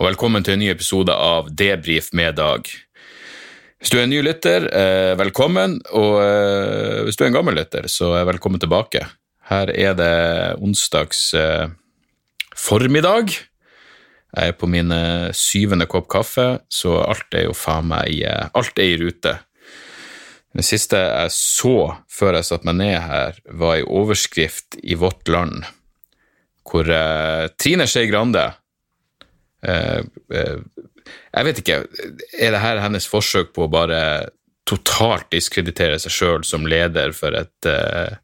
Og velkommen til en ny episode av Debrif med Dag. Hvis du er en ny lytter, eh, velkommen, og eh, hvis du er en gammel lytter, så velkommen tilbake. Her er det onsdags eh, formiddag. Jeg er på min syvende kopp kaffe, så alt er jo faen meg alt er i rute. Det siste jeg så før jeg satte meg ned her, var ei overskrift i Vårt Land hvor Trine Skei Grande Jeg vet ikke, er det her hennes forsøk på å bare totalt diskreditere seg sjøl som leder for et, eh,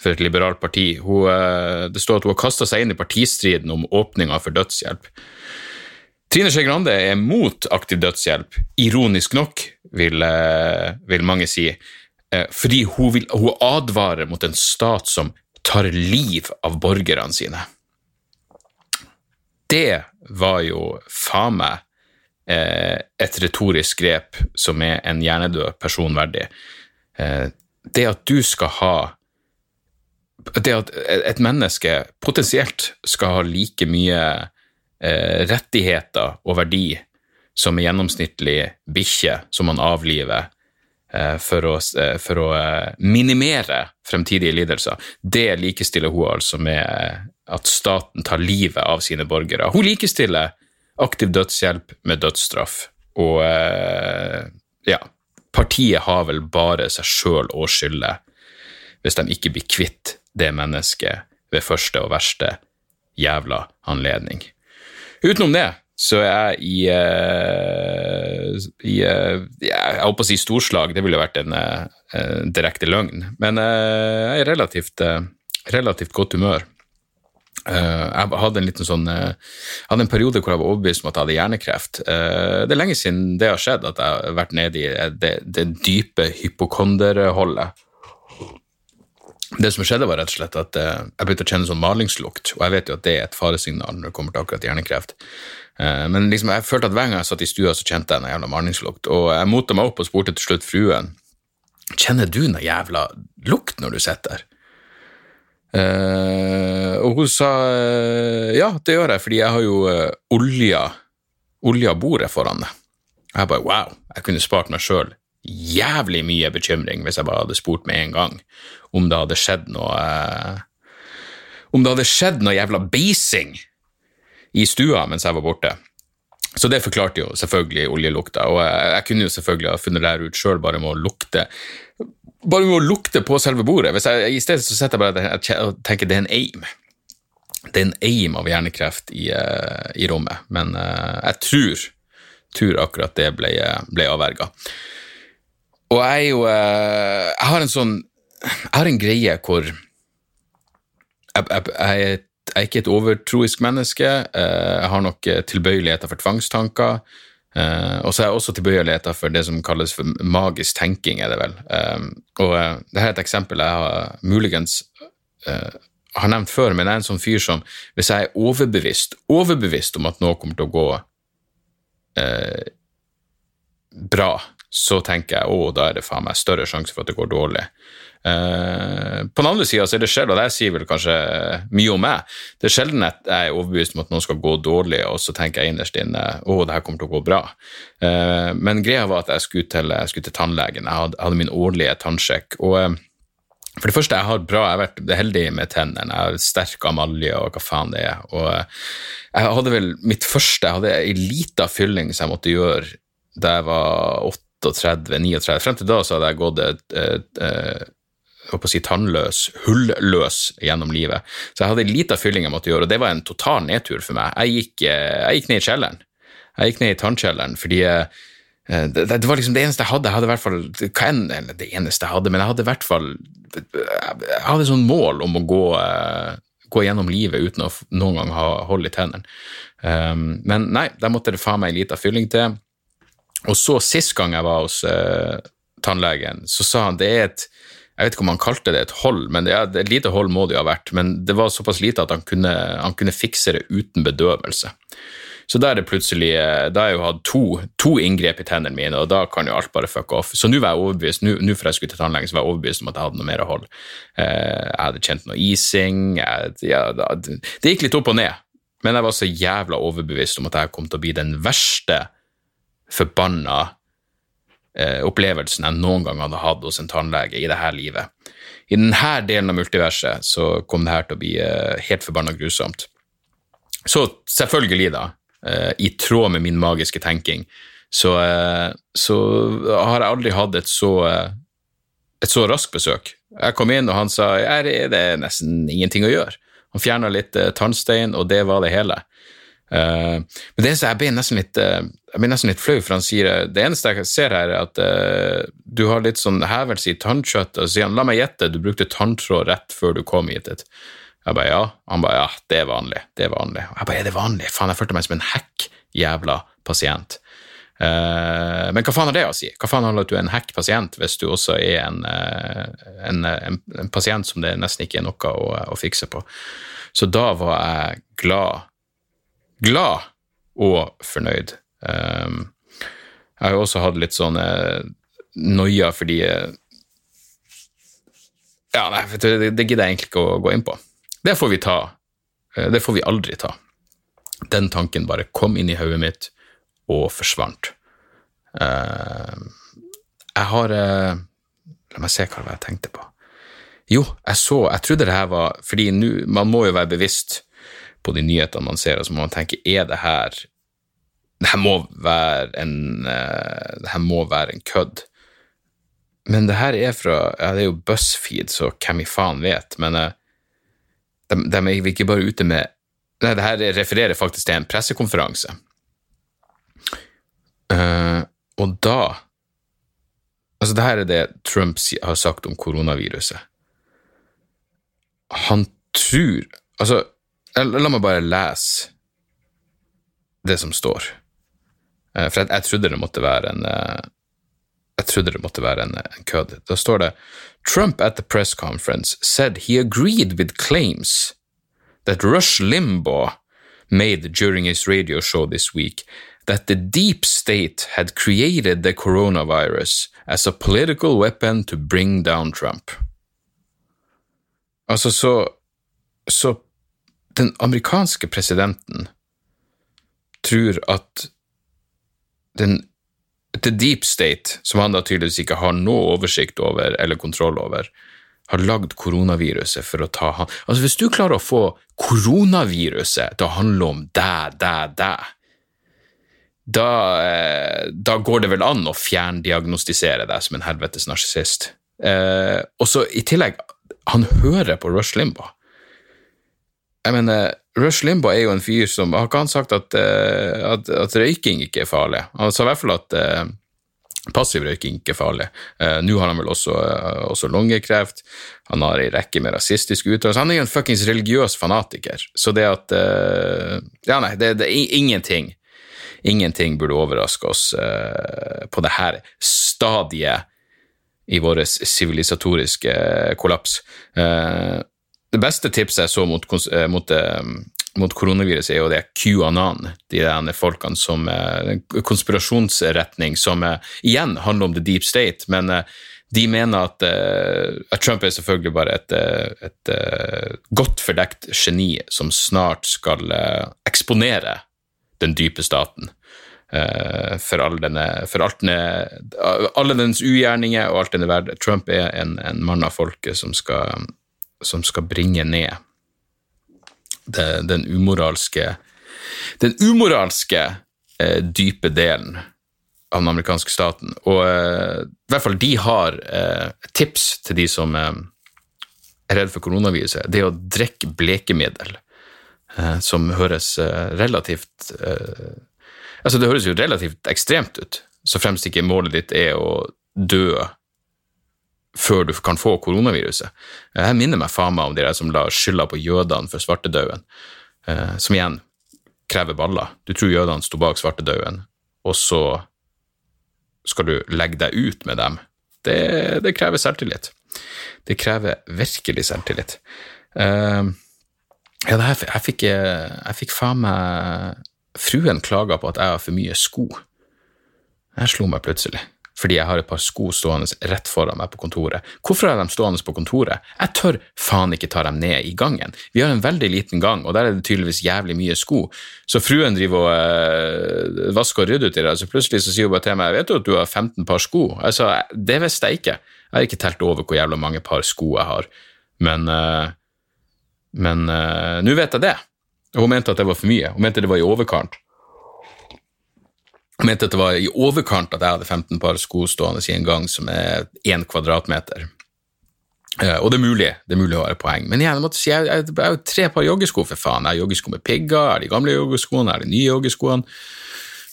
for et liberalt parti? Hun, eh, det står at hun har kasta seg inn i partistriden om åpninga for dødshjelp. Trine Skei Grande er mot aktiv dødshjelp, ironisk nok, vil, eh, vil mange si, eh, fordi hun, vil, hun advarer mot en stat som tar liv av borgerne sine. Det var jo faen meg eh, et retorisk grep som er en hjernedød person verdig. Eh, det at du skal ha Det at et menneske potensielt skal ha like mye eh, rettigheter og verdi som en gjennomsnittlig bikkje som man avliver for å, eh, for å eh, minimere fremtidige lidelser, det likestiller hun altså med eh, at staten tar livet av sine borgere. Hun likestiller aktiv dødshjelp med dødsstraff, og eh, ja, partiet har vel bare seg sjøl å skylde hvis de ikke blir kvitt det mennesket ved første og verste jævla anledning. Utenom det så er jeg i, uh, i uh, Jeg holdt på å si storslag, det ville vært en uh, direkte løgn, men jeg er relativt, eh, relativt godt humør. Jeg hadde en liten sånn jeg hadde en periode hvor jeg var overbevist om at jeg hadde hjernekreft. Det er lenge siden det har skjedd, at jeg har vært nede i det, det dype hypokonderholdet. Det som skjedde, var rett og slett at eh, jeg begynte å kjenne sånn malingslukt, og jeg vet jo at det er et faresignal når det kommer til akkurat hjernekreft. Eh, men liksom, jeg følte at hver gang jeg satt i stua, så kjente jeg en jævla malingslukt, og jeg mota meg opp og spurte til slutt fruen Kjenner du noe jævla lukt når du sitter der? Eh, og hun sa ja, det gjør jeg, fordi jeg har jo olja, olja bordet foran meg. Jeg bare wow, jeg kunne spart meg sjøl jævlig mye bekymring hvis jeg bare hadde spurt med en gang om det hadde skjedd noe eh, Om det hadde skjedd noe jævla beising i stua mens jeg var borte. Så det forklarte jo selvfølgelig oljelukta, og jeg, jeg kunne jo selvfølgelig ha funnet det ut sjøl bare med å lukte bare med å lukte på selve bordet. Jeg, I stedet så sitter jeg bare og tenker det er en aim. Det er en aim av hjernekreft i, uh, i rommet, men uh, jeg tror, tror akkurat det ble, ble avverga. Og jeg er jo uh, Jeg har en sånn Jeg har en greie hvor jeg, jeg, jeg, er, jeg er ikke et overtroisk menneske. jeg har nok tilbøyeligheter for tvangstanker. Og så er jeg også tilbøyeligheter for det som kalles for magisk tenking, er det vel. Og dette er et eksempel jeg har muligens har nevnt før, men jeg er en sånn fyr som hvis jeg er overbevist, overbevist om at noe kommer til å gå bra, så tenker jeg å, da er det faen meg større sjanse for at det går dårlig. Uh, på den andre sida er det sjelden, og det sier vel kanskje mye om meg, det er sjelden at jeg er overbevist om at noe skal gå dårlig, og så tenker jeg innerst inne å, det her kommer til å gå bra. Uh, men greia var at jeg skulle til, jeg skulle til tannlegen, jeg hadde, hadde, min årlige tannsjekk. og uh, for det første, jeg har bra, jeg har vært heldig med tennene. Jeg har sterk amalje og hva faen det er. Og jeg hadde vel mitt første Jeg hadde ei lita fylling som jeg måtte gjøre da jeg var 38-39. Frem til da så hadde jeg gått et, et, et å si, tannløs, hulløs gjennom livet. Så jeg hadde en liten fylling jeg måtte gjøre, og det var en total nedtur for meg. Jeg gikk, jeg gikk ned i kjelleren. Jeg gikk ned i tannkjelleren fordi det, det, var liksom det eneste jeg hadde. Jeg hadde i hvert fall, hva enn eller det eneste jeg hadde, men jeg hadde i hvert fall Jeg hadde sånn mål om å gå, gå gjennom livet uten å noen gang ha hold i tennene. Um, men nei, der måtte det faen meg en liten fylling til. Og så, sist gang jeg var hos eh, tannlegen, så sa han det er et jeg vet ikke om han kalte det et hold, men det er, et lite hold må det jo ha vært. Men det var såpass lite at han kunne, han kunne fikse det uten bedøvelse. Så da er det plutselig, da har jeg jo hatt to, to, inngrep i tennene mine, og da kan jo alt bare fuck off. Så nå var jeg overbevist, nå før jeg skulle til tannlegen, så var jeg overbevist om at jeg hadde noe mer hold. Eh, jeg hadde kjent noe ising, jeg, det gikk litt opp og ned. men jeg var så jævla overbevist om at jeg kom til å bli den verste forbanna eh, opplevelsen jeg noen gang hadde hatt hos en tannlege i dette livet. I denne delen av multiverset så kom det her til å bli eh, helt forbanna grusomt. Så selvfølgelig, da, eh, i tråd med min magiske tenking, så, eh, så har jeg aldri hatt et så, eh, et så raskt besøk. Jeg kom inn, og han sa det er nesten ingenting å gjøre. Han fjerna litt uh, tannstein, og det var det hele. Men det, jeg ble nesten litt jeg blir nesten litt flau, for han sier det eneste jeg ser her, er at du har litt sånn hevelse i tannkjøttet. Og så sier han la meg gjette, du brukte tanntråd rett før du kom hit. Jeg bare ja. Han bare ja, det er vanlig. Det er vanlig. Jeg bare er det vanlig? Faen, jeg følte meg som en hekk jævla pasient. Uh, men hva faen har det å si? Hva faen handler at du er en hack-pasient hvis du også er en, uh, en, en, en, pasient som det nesten ikke er noe å, å, fikse på? Så da var jeg glad, glad og fornøyd. Um, jeg har jo også hatt litt sånn uh, noia fordi Ja, nei, det, gidder jeg egentlig ikke å gå inn på. Det får vi ta. Det får vi aldri ta. Den tanken bare kom inn i hodet mitt og forsvant. Uh, jeg har uh, La meg se hva jeg tenkte på. Jo, jeg så Jeg trodde det her var Fordi nu, man må jo være bevisst på de nyhetene man ser, og så må man tenke er det her det her må være en uh, det her må være en kødd. Men det her er fra ja, Det er jo BuzzFeed, så hvem i faen vet? Men de, de er ikke bare ute med Nei, det her refererer faktisk til en pressekonferanse Uh, og da Altså, det her er det Trump har sagt om koronaviruset. Han tror Altså, la meg bare lese det som står. Uh, for jeg, jeg, trodde det måtte være en uh, Jeg trodde det måtte være en, en kødd. Da står det Trump at the press conference said he agreed with claims that Rush Limbaugh made during his radio show this week that the deep state had created the coronavirus as a political weapon to bring down Trump. Altså, så Så den amerikanske presidenten tror at den The deep state, som han da tydeligvis ikke har noe oversikt over eller kontroll over, har lagd koronaviruset for å ta han Altså, hvis du klarer å få koronaviruset til å handle om deg, deg, deg, da, eh, da, går det vel an å fjerndiagnostisere deg som en helvetes narsissist. Eh, og så i tillegg, han hører på Rush Limbaugh. Jeg mener, Rush Limbaugh er jo en fyr som Har ikke han sagt at, eh, at, at røyking ikke er farlig? Han sa i hvert fall at eh, passiv røyking ikke er farlig. Uh, Nå har han vel også, uh, også lungekreft. Han har en rekke med rasistiske uttalelser. Han er jo en fuckings religiøs fanatiker. Så det at Ja, nei, det, det er ingenting ingenting burde overraske oss uh, på dette stadiet i vår sivilisatoriske kollaps. Det beste tipset jeg så mot, uh, mot, mot koronaviruset, er jo det QAnon, de der folkene som konspirasjonsretning som igjen handler om the deep state, men de mener at, at, Trump er selvfølgelig bare et, et, godt fordekt geni som snart skal eksponere den dype staten. For, all denne, for denne, alle dens ugjerninger og alt denne verden. Trump er en, en mann av folket som skal, som skal bringe ned det, den umoralske Den umoralske eh, dype delen av den amerikanske staten. Og eh, i hvert fall de har tips til de som er redd for koronaviruset. Det er å drikke blekemiddel. Eh, som høres eh, relativt eh, Altså, det høres jo relativt ekstremt ut, så fremst ikke målet ditt er å dø før du kan få koronaviruset. Jeg minner meg faen meg om de der som la skylda på jødene for svartedauden, som igjen krever baller. Du tror jødene sto bak svartedauden, og så skal du legge deg ut med dem. Det, det krever selvtillit. Det krever virkelig selvtillit. Uh, ja, her, jeg, fikk, jeg fikk faen meg Fruen klaga på at jeg har for mye sko. Jeg slo meg plutselig. Fordi jeg har et par sko stående rett foran meg på kontoret. Hvorfor har dem stående på kontoret? Jeg tør faen ikke ta dem ned i gangen. Vi har en veldig liten gang, og der er det tydeligvis jævlig mye sko. Så fruen driver og øh, vasker og rydder uti det, så plutselig så sier hun bare til meg vet du at du har 15 par sko? Jeg sa det visste jeg ikke. Jeg har ikke telt over hvor jævla mange par sko jeg har, men øh, men øh, nå vet jeg det. Hun mente at det var for mye. Hun mente det var i overkant. Jeg mente at det var i overkant at jeg hadde 15 par sko stående i en gang som er én kvadratmeter. Uh, og det er mulig det er mulig å ha et poeng, men igjen, jeg måtte si, jeg, jeg, jeg har jo tre par joggesko, for faen. Jeg har joggesko med pigger, jeg har de gamle joggeskoene, jeg har de nye joggeskoene.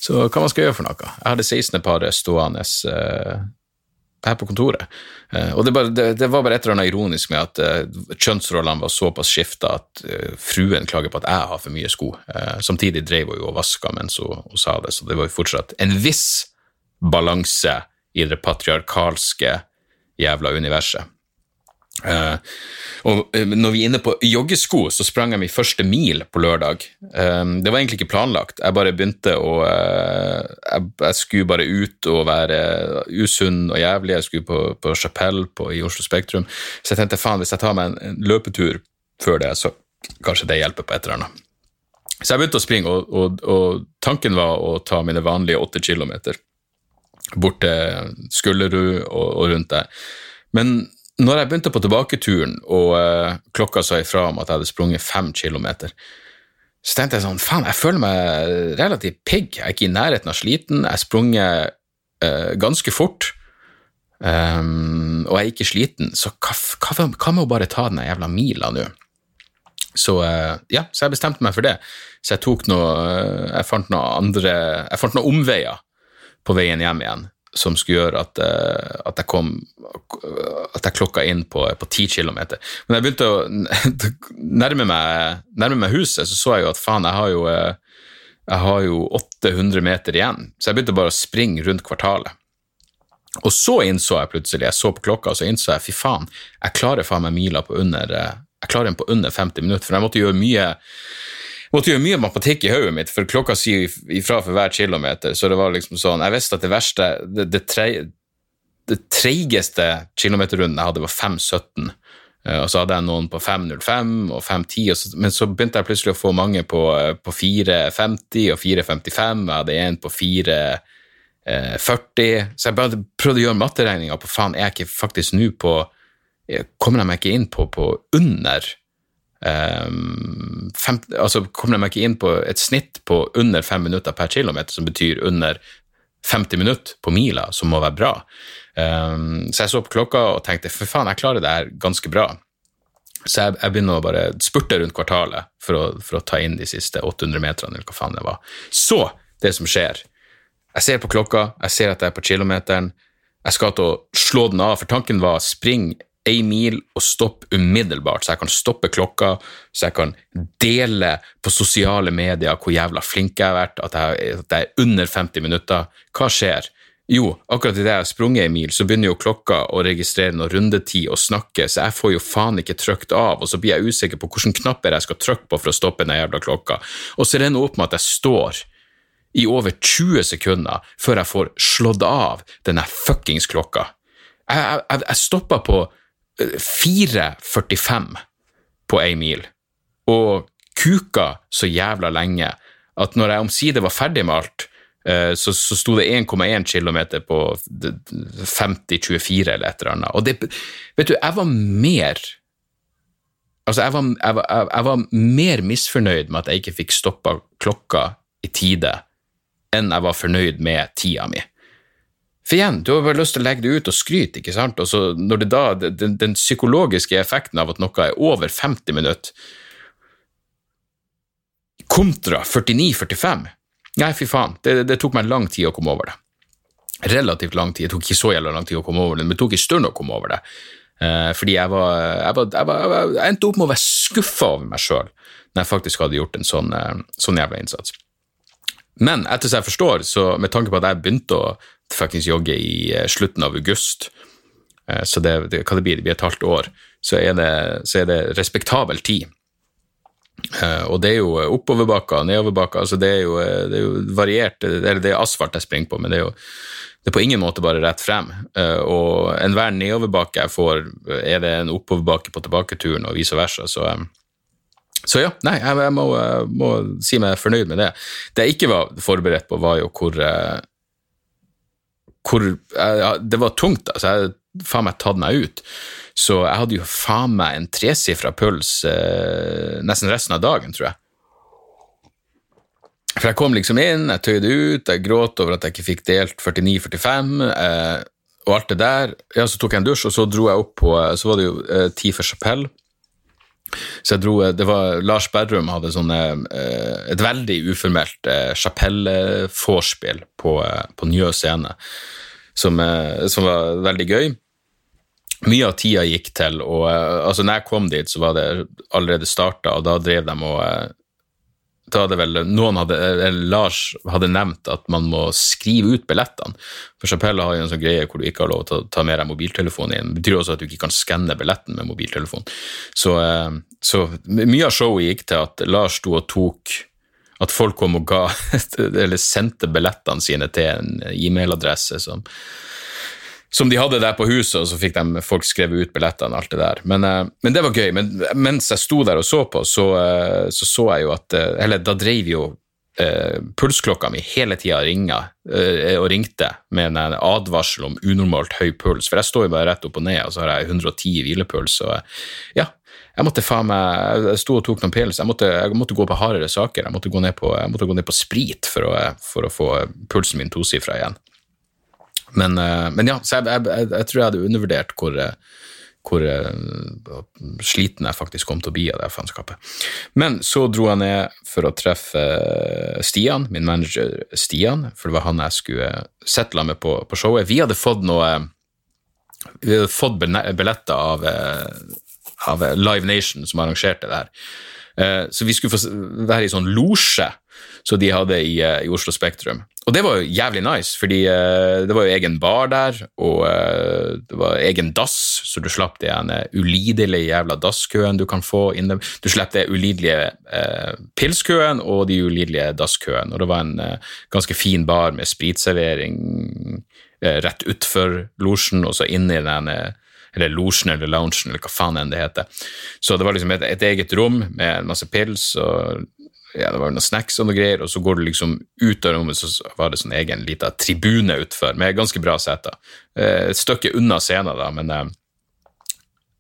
Så hva man skal gjøre for noe? Jeg hadde 16. paret stående uh, her på kontoret. Uh, og det, bare, det, det, var bare et eller annet ironisk med at uh, kjønnsrollene var såpass skifta at uh, fruen klager på at jeg har for mye sko. samtidig drev hun jo og vaska mens hun, hun, sa det, så det var jo fortsatt en viss balanse i det patriarkalske jævla universet. Uh, og uh, når vi er inne på joggesko, så sprang jeg min første mil på lørdag. Um, det var egentlig ikke planlagt, jeg bare begynte å uh, jeg, jeg, skulle bare ut og være usunn og jævlig. Jeg skulle på, på Chapelle på, i Oslo Spektrum, så jeg tenkte faen, hvis jeg tar meg en, en, løpetur før det, så kanskje det hjelper på et eller annet. Så jeg begynte å springe, og, og, og tanken var å ta mine vanlige åtte kilometer bort til Skullerud og, og rundt der. Men når jeg begynte på tilbaketuren, og uh, klokka sa ifra om at jeg hadde sprunget fem kilometer, så tenkte jeg sånn, faen, jeg føler meg relativt pigg. Jeg er ikke i nærheten av sliten. Jeg sprunget uh, ganske fort, um, og jeg er ikke sliten, så hva, hva, hva med å bare ta den jævla mila nå? Så uh, ja, så jeg bestemte meg for det. Så jeg tok noe Jeg fant noe andre Jeg fant noen omveier på veien hjem igjen som skulle gjøre at, uh, at jeg kom At jeg klokka inn på, på 10 km. Men jeg begynte å nærme meg, nærme meg, huset, så så jeg jo at faen, jeg har jo, uh, jeg har jo 800 meter igjen. Så jeg begynte bare å springe rundt kvartalet. Og så innså jeg plutselig, jeg så på klokka, og så innså jeg fy faen, jeg klarer faen meg mila på under uh, jeg klarer den på under 50 minutter, for jeg måtte gjøre mye måtte gjøre mye matematikk i hodet mitt, for klokka sier ifra for hver kilometer. Så det var liksom sånn Jeg visste at det verste Det, det, tre, det treigeste kilometerrunden jeg hadde, var 5.17. Uh, og så hadde jeg noen på 5.05 og 5.10, men så begynte jeg plutselig å få mange på, uh, på 4.50 og 4.55. Jeg hadde en på 4.40. Uh, så jeg bare prøvde å gjøre matteregninga på faen, er jeg ikke faktisk nå på Kommer jeg meg ikke inn på, på under Um, fem, altså kommer de ikke inn på et snitt på under fem minutter per kilometer, som betyr under 50 minutter på mila, som må være bra. Um, så jeg så på klokka og tenkte for faen, jeg klarer det her ganske bra. Så jeg, jeg begynner å bare spurte rundt kvartalet for å, for å, ta inn de siste 800 meterne, eller hva faen det var. Så, det som skjer Jeg ser på klokka, jeg ser at jeg er på kilometeren. Jeg skal til å slå den av, for tanken var spring ei mil og stoppe umiddelbart, så jeg kan stoppe klokka, så jeg kan dele på sosiale medier hvor jævla flink jeg har vært, at jeg, at jeg er under 50 minutter. Hva skjer? Jo, akkurat idet jeg har sprunget ei mil, så begynner jo klokka å registrere noe rundetid og snakke, så jeg får jo faen ikke trykt av, og så blir jeg usikker på hvilke knapper jeg skal trykke på for å stoppe den jævla klokka. Og så renner det opp med at jeg står i over 20 sekunder før jeg får slått av denne fuckings klokka. Jeg, jeg, jeg stoppa på 4,45 på ei mil, og kuka så jævla lenge at når jeg omsider var ferdig med alt, eh, så, så sto det 1,1 km på 50-24 eller et eller annet. Og det Vet du, jeg var mer Altså, jeg var, jeg, var, jeg var, mer misfornøyd med at jeg ikke fikk stoppa klokka i tide, enn jeg var fornøyd med tida mi. For igjen, du har bare lyst til å legge det ut og skryte, ikke sant, og så når det da, den, den psykologiske effekten av at noe er over 50 minutter kontra 49-45 Nei, fy faen, det, det, tok meg lang tid å komme over det. Relativt lang tid, det tok ikke så jævla lang tid å komme over det, men det tok en stund å komme over det. Eh, fordi jeg var, jeg, var, jeg, var, jeg endte opp med å være skuffa over meg sjøl når jeg faktisk hadde gjort en sånn, eh, sånn jævla innsats. Men etter som jeg forstår, så med tanke på at jeg begynte å faktisk jogge i eh, slutten av august, eh, så det, det, hva det blir, det blir et halvt år, så er det, så er det respektabel tid. Uh, og det er jo oppoverbakker nedoverbakker, altså det er, jo, det er jo variert, eller det er asfalt jeg springer på, men det er jo det er på ingen måte bare rett frem. Og enhver nedoverbakke jeg får, er det en oppoverbakke på tilbaketuren, og vice versa. Så, så ja, nei, jeg må, må, si meg fornøyd med det. Det jeg ikke var forberedt på, var jo hvor, hvor Det var tungt, altså. Jeg faen meg tatt meg ut. Så jeg hadde jo faen meg en tresifra puls nesten resten av dagen, tror jeg. For jeg kom liksom inn, jeg tøyde ut, jeg gråt over at jeg ikke fikk delt 49-45, eh, og alt det der. Ja, Så tok jeg en dusj, og så dro jeg opp på Så var det jo eh, tid for Chapelle. Så jeg dro, eh, det var Lars Berrum hadde sånne, eh, et veldig uformelt eh, Chapelle-vorspiel på, på Njø scene, som, som, var veldig gøy. Mye av tida gikk til, og altså når jeg kom dit, så var det allerede starta, og da drev de og da hadde vel noen hadde, eller Lars hadde nevnt at man må skrive ut billettene. For Chapelle har jo en sånn greie hvor du ikke har lov til å ta med deg mobiltelefonen inn. Det betyr også at du ikke kan skanne billetten med mobiltelefon. Så, eh, så mye av showet gikk til at Lars sto og tok At folk kom og ga, eller sendte billettene sine til en e-mailadresse som som de hadde der på huset, og så fikk de folk skrevet ut billettene og alt det der. Men, uh, men, det var gøy. Men mens jeg sto der og så på, så uh, så, så, jeg jo at uh, Eller da drev jo pulsklokka mi hele tida ringa og ringte med en advarsel om unormalt høy puls. For jeg står jo bare rett opp og ned, og så har jeg 110 i hvilepuls. Og ja, jeg måtte faen meg Jeg sto og tok noen pils. Jeg måtte, jeg måtte gå på hardere saker. Jeg måtte gå ned på, gå ned på sprit for å, for å få pulsen min tosifra igjen. Men, eh, men ja, så jeg, jeg, jeg, tror jeg hadde undervurdert hvor, eh, hvor uh, sliten jeg faktisk kom til å bli av det faenskapet. Men så dro jeg ned for å treffe Stian, min manager Stian, for det var han jeg skulle settle med på, på showet. Vi hadde fått noe Vi hadde fått billetter av, av Live Nation, som arrangerte det her. Så vi skulle få være i sånn losje som de hadde i, i Oslo Spektrum. Og det var jo jævlig nice, fordi uh, det var jo egen bar der, og det var egen dass, så du slapp den ulidelige jævla dasskøen du kan få inne. Du slapp det ulidelige eh, pilskøen og de ulidelige dasskøen. Og det var en ganske fin bar med spritservering rett utfor losjen, og så inn i den eller losjen eller loungen, eller hva faen enn det heter. Så det var liksom et, et eget rom med masse pils og ja, det var noen snacks og noe greier, og så går du liksom ut av rommet, så var det sånn egen lita tribune utfor med ganske bra seter. Eh, et stykke unna scenen, da, men, eh,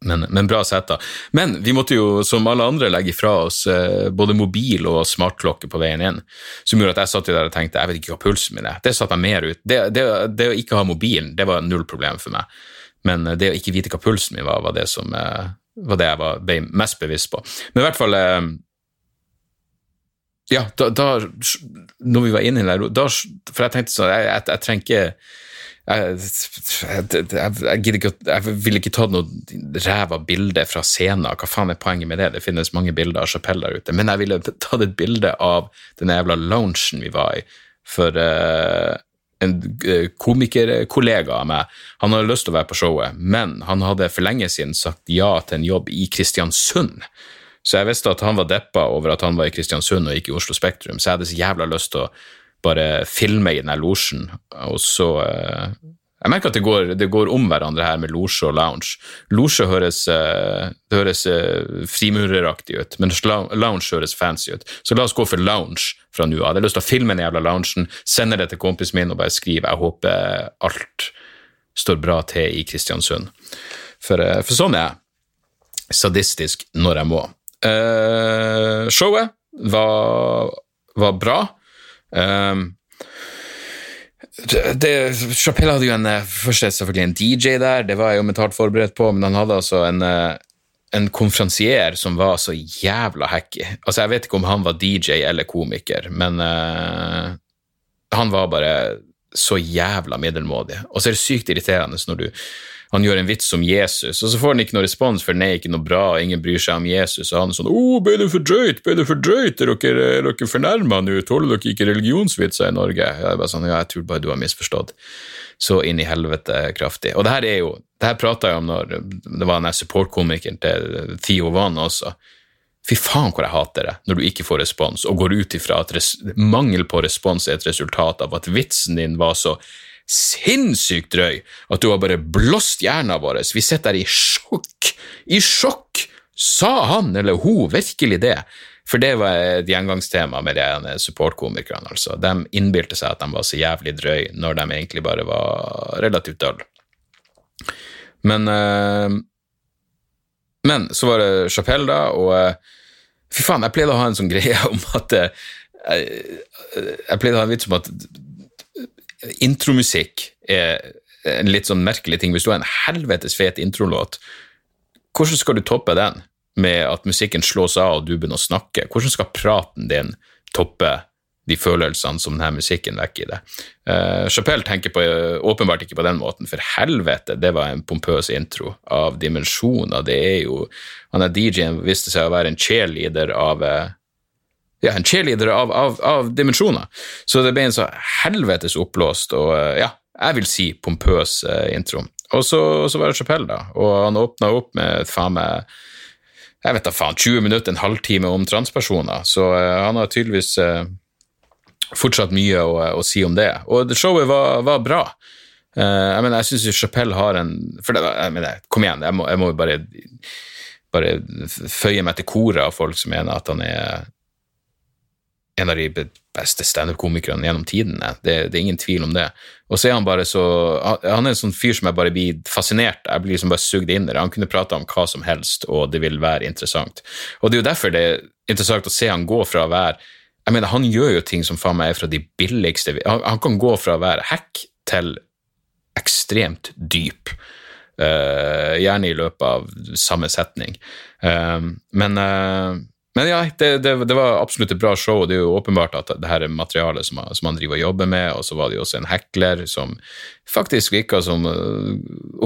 men, men, bra seter. Men vi måtte jo, som alle andre, legge fra oss eh, både mobil og smartklokke på veien inn, som gjorde at jeg satt der og tenkte jeg vet ikke hva pulsen min er. Det satte jeg mer ut. Det, det, det, å ikke ha mobilen, det var null problem for meg. Men det å ikke vite hva pulsen min var, var det som var det jeg var, mest bevisst på. Men i hvert fall ja, da, da, når vi var inne der, da, For jeg tenkte sånn, jeg, jeg, jeg trenger ikke jeg, jeg, jeg ville ikke tatt noe ræva bilde fra scenen. Hva faen er poenget med det? Det finnes mange bilder av Chapelle der ute. Men jeg ville tatt et bilde av den jævla loungen vi var i. For uh, en uh, komikerkollega av meg han hadde lyst til å være på showet, men han hadde for lenge siden sagt ja til en jobb i Kristiansund. Så jeg visste at han var deppa over at han var i Kristiansund og ikke i Oslo Spektrum, så jeg hadde så jævla lyst til å bare filme i den losjen, og så eh, Jeg merker at det går, det går, om hverandre her med losje og lounge. Losje høres, eh, det høres eh, frimureraktig ut, men lounge høres fancy ut. Så la oss gå for lounge fra nå av. Jeg har lyst til å filme den jævla loungen, sende det til kompisen min og bare skrive 'Jeg håper alt står bra til i Kristiansund'. For, for sånn er jeg. Sadistisk når jeg må. Uh, showet var, var bra. Um, det, Chapelle hadde jo en eh, først selvfølgelig en DJ der, det var jeg jo mentalt forberedt på, men han hadde altså en, eh, en konferansier som var så jævla hacky. Altså, jeg vet ikke om han var DJ eller komiker, men uh, han var bare så jævla middelmådig. Og så er det sykt irriterende når du han gjør en vits om Jesus, og så får han ikke noe respons, for er ikke noe bra, ingen bryr seg om Jesus, og han er sånn 'Å, oh, ble det for drøyt? Ble det for drøyt? Er dere, er dere fornærma nå? Tåler dere ikke religionsvitser i Norge?' Jeg er bare sånn, ja, jeg tror bare du har misforstått. Så inn i helvete kraftig. Og det her er jo Det her prata jeg om når det var den supportkomikeren til Theo Van også. Fy faen hvor jeg hater det når du ikke får respons, og går ut ifra at mangel på respons er et resultat av at vitsen din var så sinnssykt drøy at du har bare blåst hjernen vår. Vi sitter der i sjokk. I sjokk! Sa han eller hun virkelig det? For det var et gjengangstema med de supportkomikerne. altså. De innbilte seg at de var så jævlig drøy, når de egentlig bare var relativt dølle. Men øh, men så var det Chapelle, da, og øh, Fy faen, jeg pleide å ha en sånn greie om at øh, Jeg pleide å ha en vits om at intromusikk er en litt sånn merkelig ting. Hvis du har en helvetes fet introlåt, hvordan skal du toppe den med at musikken slås av og du begynner å snakke? Hvordan skal praten din toppe de følelsene som denne musikken vekker i deg? Uh, Chapelle tenker på, åpenbart ikke på den måten, for helvete, det var en pompøs intro av dimensjoner. Det er jo Han er DJ-en viste seg å være en cheerleader av uh, ja, en cheerleader av, av, av, dimensjoner. Så det ble en så helvetes oppblåst og uh, ja, jeg vil si pompøs intro. Og så, så, var det Chapelle, da, og han åpna opp med faen meg jeg vet da faen, 20 minutter, en halvtime om transpersoner, så han har tydeligvis fortsatt mye å, å, si om det. Og showet var, var bra. Uh, jeg mener, jeg syns Chapelle har en For det, jeg mener, kom igjen, jeg må, jeg bare, bare føye meg til koret av folk som mener at han er en av de beste standup-komikerne gjennom tidene. Det, det, er ingen tvil om det. Og så er han bare så Han er en sånn fyr som jeg bare blir fascinert Jeg blir liksom bare sugd inn i det. Han kunne prate om hva som helst, og det vil være interessant. Og det er jo derfor det er interessant å se han gå fra å være jeg mener, Han gjør jo ting som faen meg er fra de billigste Han, han kan gå fra å være hack til ekstremt dyp. Uh, gjerne i løpet av samme setning. Uh, men, uh, men, ja, det, det, det, var absolutt et bra show. Det er jo åpenbart at det her er materialet som, som han driver og jobber med, og så var det jo også en hekler som faktisk virka som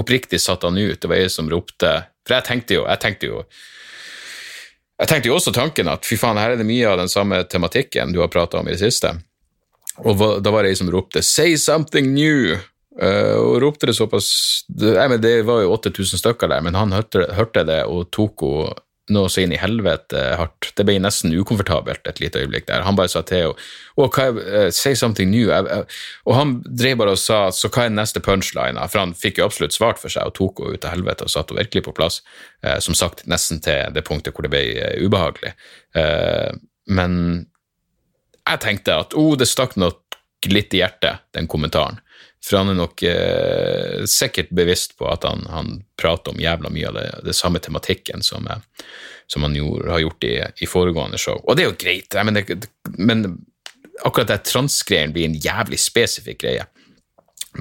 oppriktig satte han ut. Det var jeg som ropte For jeg tenkte jo, jeg tenkte jo jeg tenkte jo også tanken at fy faen, her er det mye av den samme tematikken du har prata om i det siste. Og da var det ei som ropte 'say something new'. Uh, og ropte det såpass det, men det var jo 8000 stykker der, men han hørte, hørte det og tok henne noe så inn i helvete hardt. Det ble nesten ukomfortabelt et lite øyeblikk der. Han bare sa til henne oh, uh, 'say something new'. Uh, og han drev bare og sa 'så hva er neste punchline'? For han fikk jo absolutt svart for seg og tok henne ut av helvete og satte henne virkelig på plass. Uh, som sagt, nesten til det punktet hvor det ble uh, ubehagelig. men jeg tenkte at oh, det stakk nok litt i hjertet, den kommentaren. For han er nok eh, sikkert bevisst på at han, han, prater om jævla mye av det, det samme tematikken som, eh, som han gjorde, har gjort i, i, foregående show. Og det er jo greit, men, det, men akkurat det transgreien blir en jævlig spesifikk greie.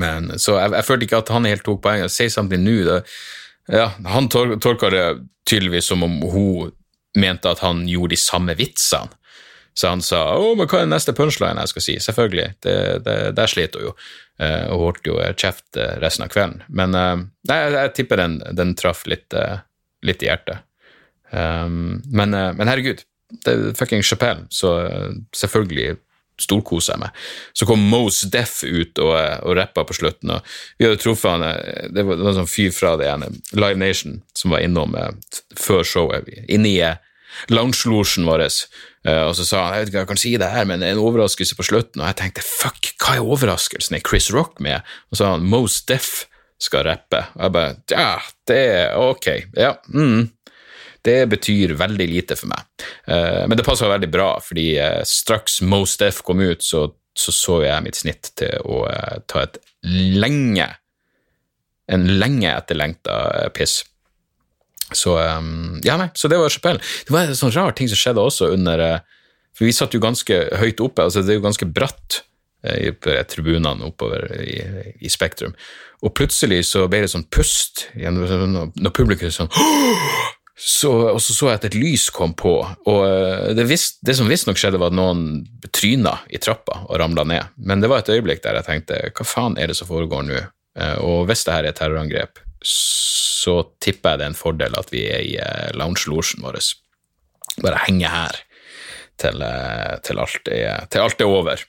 Men, så jeg, jeg, følte ikke at han helt tok poenget. Say something new. ja, han tol tolka det tydeligvis som om hun mente at han gjorde de samme vitsene. Så han sa 'Å, men hva er neste punchline jeg skal si?' Selvfølgelig, det, det, der sliter hun jo. Uh, og holdt jo kjeft uh, resten av kvelden. Men nei, jeg, jeg, tipper den, den traff litt, litt, i hjertet. Um, men, men, herregud, det er fucking Chapelle, så selvfølgelig storkoser jeg meg. Så kom Mose Deff ut og, og rappa på slutten, og vi hadde truffet han Det var, det en sånn fyr fra det ene Live Nation som var innom før showet, Inni lounge-losjen vår. Uh, og så sa han jeg vet ikke hva jeg kan si det her, men en overraskelse på slutten. Og jeg tenkte fuck, hva er overraskelsen? Er Chris Rock med? Og så sa han Most Deaf skal rappe. Og jeg bare ja, det er ok. Ja. Mm. Det betyr veldig lite for meg. Uh, men det passa veldig bra, fordi uh, straks Most Deaf kom ut, så, så, så jeg mitt snitt til å ta et lenge en lenge etterlengta piss. Så um, ja, nei, så det var Chapelle. Det var en sånn rar ting som skjedde også under eh, For vi satt jo ganske høyt oppe, altså det er jo ganske bratt i tribunene oppover i, i, Spektrum. Og plutselig så ble det sånn pust når publikum sånn så, og så så jeg at et lys kom på, og eh, det, visst, det som visstnok skjedde, var at noen tryna i trappa og ramla ned. Men det var et øyeblikk der jeg tenkte hva faen er det som foregår nå? Og hvis det her er terrorangrep, så tipper jeg det er en fordel at vi er i uh, lounge-losjen vår. Bare henge her til, uh, til, alt er, til, alt er, over.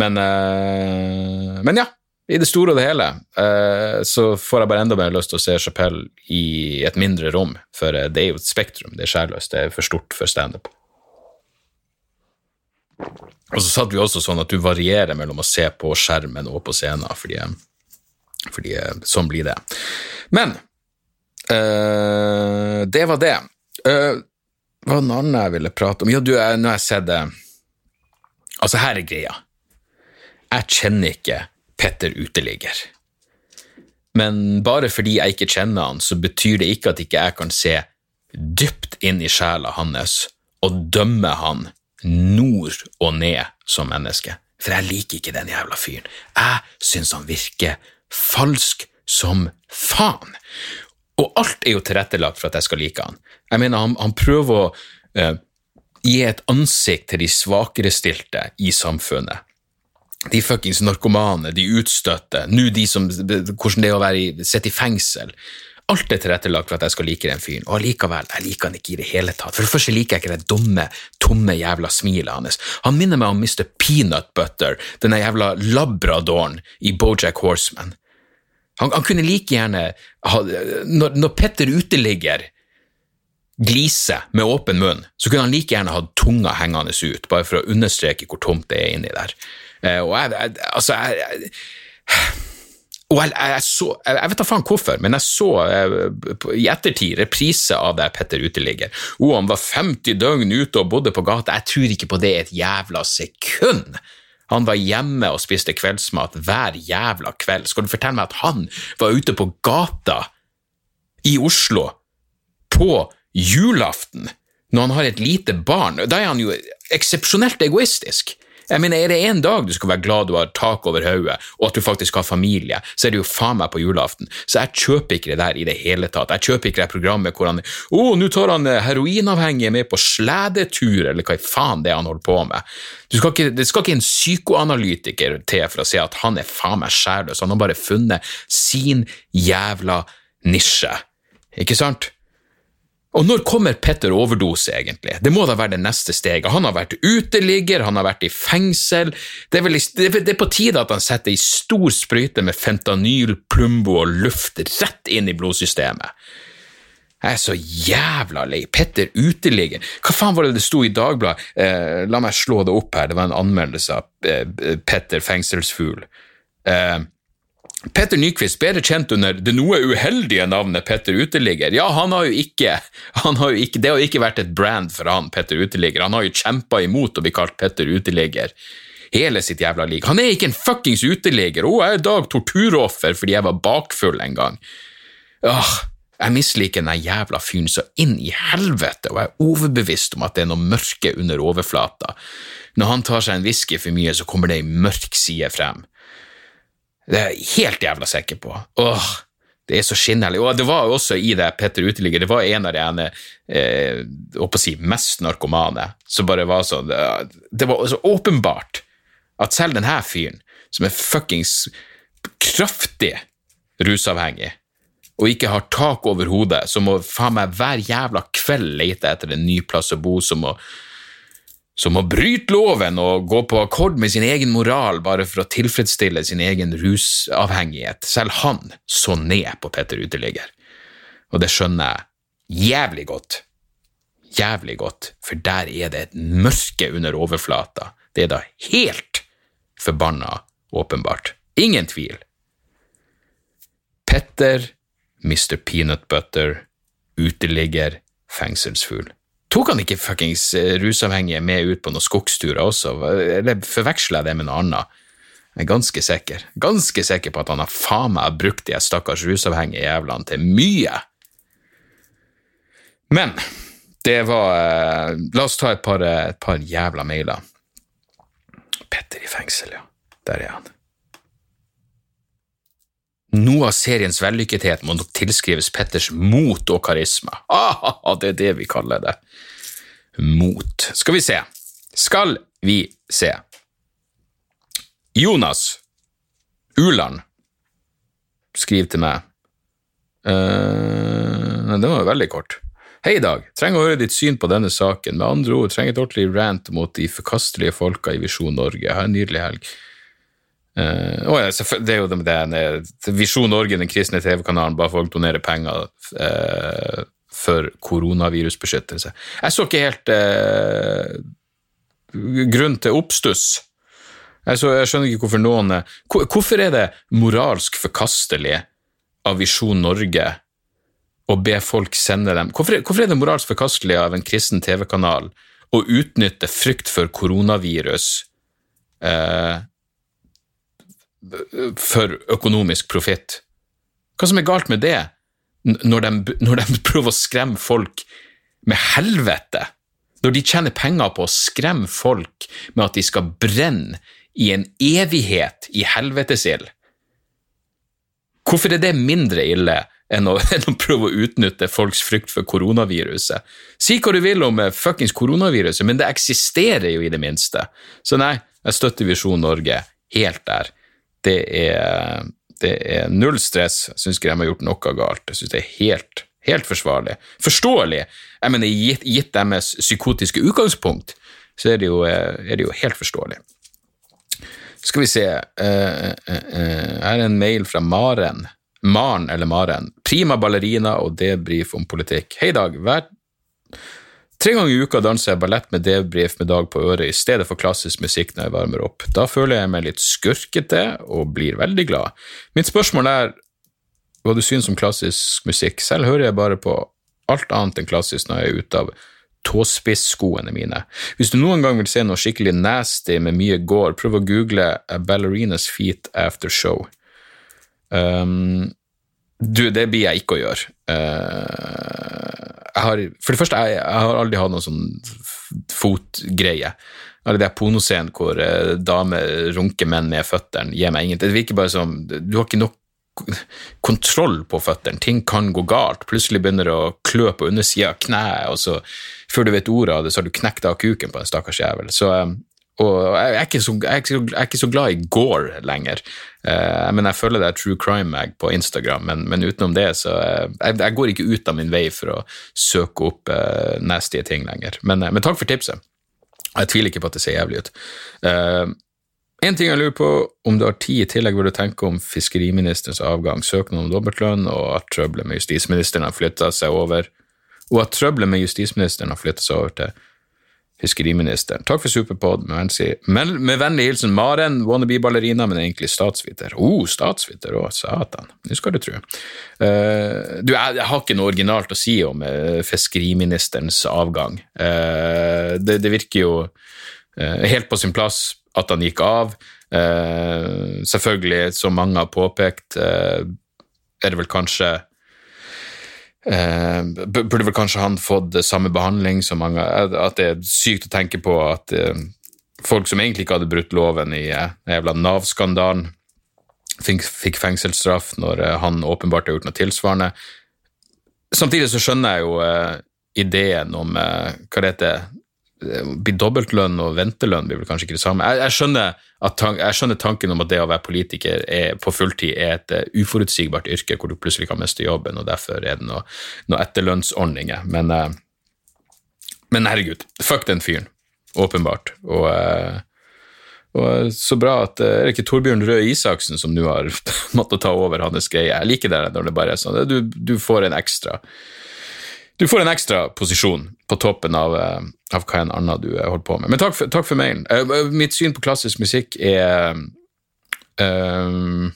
Men, uh, men ja. i det store og det hele eh, så får jeg bare enda mer lyst til å se Chapelle i et mindre rom, for eh, det er jo et spektrum, det er skjærløst, det er for stort for standup. Og så satt vi også sånn at du varierer mellom å se på skjermen og på scenen, fordi, fordi sånn blir det. Men øh, det var det. Uh, hva var det annet jeg ville prate om? Ja, du, nå har jeg sett det Altså, her er greia. Jeg kjenner ikke Petter Uteligger. Men bare fordi jeg ikke kjenner han, så betyr det ikke at ikke jeg kan se dypt inn i sjela hans og dømme han nord og ned som menneske. For jeg liker ikke den jævla fyren. Jeg syns han virker falsk som faen. Og alt er jo tilrettelagt for at jeg skal like han. Jeg mener, han, han prøver å uh, gi et ansikt til de svakerestilte i samfunnet. De fuckings narkomane, de utstøtte, nå de som Hvordan det er å være sitte i fengsel. Alt er tilrettelagt for at jeg skal like den fyren, og allikevel, jeg liker han ikke i det hele tatt. For det første liker jeg ikke det dumme, tomme jævla smilet hans. Han minner meg om Mr. Peanut Butter, denne jævla labradoren i Bojack Horseman. Han, han kunne like gjerne ha Når, når Petter uteligger gliser med åpen munn, så kunne han like gjerne hatt tunga hengende ut, bare for å understreke hvor tomt det er inni der. Uh, og jeg, jeg altså jeg, og jeg, jeg, så, jeg, vet da faen hvorfor, men jeg så eh, i ettertid reprise av det Petter uteligger. Oh, han var 50 døgn ute og bodde på gata. Jeg tror ikke på det et jævla sekund. Han var hjemme og spiste kveldsmat hver jævla kveld. Skal du fortelle meg at han var ute på gata i Oslo på julaften når han har et lite barn? Da er han jo eksepsjonelt egoistisk. Jeg mener, Er det en dag du skal være glad du har tak over hodet, og at du faktisk har familie, så er det jo faen meg på julaften. Så jeg kjøper ikke det der i det hele tatt. Jeg kjøper ikke det programmet hvor han Å, oh, nå tar han eh, heroinavhengige med på sledetur, eller hva faen det er han holder på med. Skal ikke, det skal ikke en psykoanalytiker til for å si at han er faen meg skjærløs. Han har bare funnet sin jævla nisje. Ikke sant? Og når kommer Petter overdose, egentlig? Det må da være det neste steget. Han har vært uteligger, han har vært i fengsel. Det er, vel, det er på tide at han setter ei stor sprøyte med fentanyl, plumbo og luft rett inn i blodsystemet. Jeg er så jævla lei. Petter uteligger. Hva faen var det det sto i Dagbladet? Eh, la meg slå det opp her, det var en anmeldelse av eh, Petter fengselsfugl. Eh, Petter Nyquist, bedre kjent under det noe uheldige navnet Petter Uteligger. Ja, han har jo ikke, har jo ikke Det har jo ikke vært et brand for han, Petter Uteligger. Han har jo kjempa imot å bli kalt Petter Uteligger hele sitt jævla liv. Han er ikke en fuckings uteligger! Å, jeg er i dag torturoffer fordi jeg var bakfull en gang. Åh, jeg misliker den jævla fyren så inn i helvete, og jeg er overbevist om at det er noe mørke under overflata. Når han tar seg en whisky for mye, så kommer det ei mørk side frem. Det er jeg helt jævla sikker på. Åh, det er så skinnhellig. Og det var jo også i det Petter Uteligger, det var en av de ene, eh, å si, mest narkomane som bare var sånn Det var så åpenbart at selv denne fyren, som er fuckings kraftig rusavhengig, og ikke har tak over hodet, som må faen meg hver jævla kveld lete etter en ny plass å bo, som må som å bryte loven og gå på akkord med sin egen moral bare for å tilfredsstille sin egen rusavhengighet. Selv han så ned på Petter Uteligger, og det skjønner jeg jævlig godt. Jævlig godt, for der er det et mørke under overflata. Det er da helt forbanna åpenbart. Ingen tvil. Petter, Mr. Peanut Butter, uteligger, fengselsfugl. Tok han ikke fuckings eh, rusavhengige med ut på noen skogsturer også, eller forveksler jeg det med noe annet? Jeg er ganske sikker, ganske sikker på at han har faen meg brukt de stakkars rusavhengige jævlene til mye. Men det var eh, La oss ta et par, eh, et par jævla mailer. Petter i fengsel, ja. Der er han. Noe av seriens vellykkethet må nok tilskrives Petters mot og karisma. Ah, det er det vi kaller det. Mot. Skal vi se. Skal vi se. Jonas Uland skriver til meg uh, Den var jo veldig kort. Hei, Dag. Trenger å høre ditt syn på denne saken. Med andre ord, trenger et ordentlig rant mot de forkastelige folka i Visjon Norge. Ha en nydelig helg. Uh, oh ja, det er jo det, det, Visjon Norge, den kristne TV-kanalen, bare folk donerer penger uh, for koronavirusbeskyttelse. Jeg så ikke helt uh, grunn til oppstuss. Jeg, så, jeg, skjønner ikke hvorfor noen Hvorfor er det moralsk forkastelig av Visjon Norge å be folk sende dem Hvorfor, hvorfor er det moralsk forkastelig av en kristen TV-kanal å utnytte frykt for koronavirus eh, for økonomisk profitt? Hva som er galt med det, når de, når de prøver å skremme folk med helvete? Når de tjener penger på å skremme folk med at de skal brenne i en evighet i helvetesild? Hvorfor er det mindre ille enn å, enn å, prøve å utnytte folks frykt for koronaviruset? Si hva du vil om eh, fuckings koronaviruset, men det eksisterer jo i det minste. Så nei, jeg støtter Visjon Norge helt der. Det er, det er null stress. Jeg syns ikke de har gjort noe galt. Jeg syns det er helt, helt forsvarlig. Forståelig. Jeg mener, gitt, gitt deres psykotiske utgangspunkt, så er det jo, eh, er det jo helt forståelig. Skal vi se uh, uh, uh, Her er en mail fra Maren. Maren eller Maren. Prima ballerina og debrief om politikk. Hei, Dag. Hver Tre ganger i uka danser jeg ballett med debrief med Dag på øret i stedet for klassisk musikk når jeg varmer opp. Da føler jeg meg litt skurkete og blir veldig glad. Mitt spørsmål er hva du synes om klassisk musikk. Selv hører jeg bare på alt annet enn klassisk når jeg er ute av tåspisskoene mine. Hvis du noen gang vil se noe skikkelig nasty med mye gård, prøv å google Ballerinas Feet After Show. Um, du, det blir jeg ikke å gjøre. Uh, jeg har, for det første, jeg, jeg har aldri hatt noen sånn fotgreie. Eller det er pornoscenen hvor uh, damer runker menn med føttene, gir meg ingenting. Det virker bare som Du har ikke nok kontroll på føttene. Ting kan gå galt. Plutselig begynner det å klø på undersida av kneet, og så før du vet ordet av det, så har du knekt av kuken på en stakkars jævel. Så, um, og jeg er, så, jeg, er så, jeg er, ikke så, glad i gore lenger. Uh, men jeg følger det True Crime Mag på Instagram, men, men utenom det, så uh, jeg, jeg, går ikke ut av min vei for å søke opp uh, nasty ting lenger. Men, men, takk for tipset. Jeg tviler ikke på at det ser jævlig ut. en ting jeg lurer på, om du har tid i tillegg, vil du tenke om fiskeriministerens avgang, søknad om dobbeltlønn, og at trøbbelet med justisministeren har flytta seg over og at trøbbelet med justisministeren har flyttet seg over til fiskeriministeren. Takk for superpod. Med, med, vennlig hilsen Maren, wannabe-ballerina, men egentlig statsviter. Oh, statsviter òg, satan. Nå skal du tro. Uh, du, jeg, jeg, har ikke noe originalt å si om uh, fiskeriministerens avgang. Uh, det, det, virker jo helt på sin plass at han gikk av. selvfølgelig, som mange har påpekt, er det vel kanskje burde vel kanskje han fått samme behandling som mange At det er sykt å tenke på at eh, folk som egentlig ikke hadde brutt loven i eh, jævla Nav-skandalen, fikk, fengselsstraff når eh, han åpenbart har gjort noe tilsvarende. Samtidig så skjønner jeg jo eh, ideen om eh, hva det heter blir dobbeltlønn og ventelønn blir vel kanskje ikke det samme. Jeg, jeg, skjønner tank, jeg, skjønner tanken om at det å være politiker er, på fulltid er et uh, uforutsigbart yrke hvor du plutselig kan miste jobben, og derfor er det noen noe etterlønnsordninger. Men, uh, men, herregud, fuck den fyren. Åpenbart. Og, uh, og så bra at Er det ikke Torbjørn Røe Isaksen som nå har måttet ta over hans greie? Jeg liker det når det bare er sånn. Du, du får en ekstra du får en ekstra posisjon på toppen av, eh, av hva enn annet du eh, holder på med. Men takk for, takk for mailen. Uh, mitt syn på klassisk musikk er uh,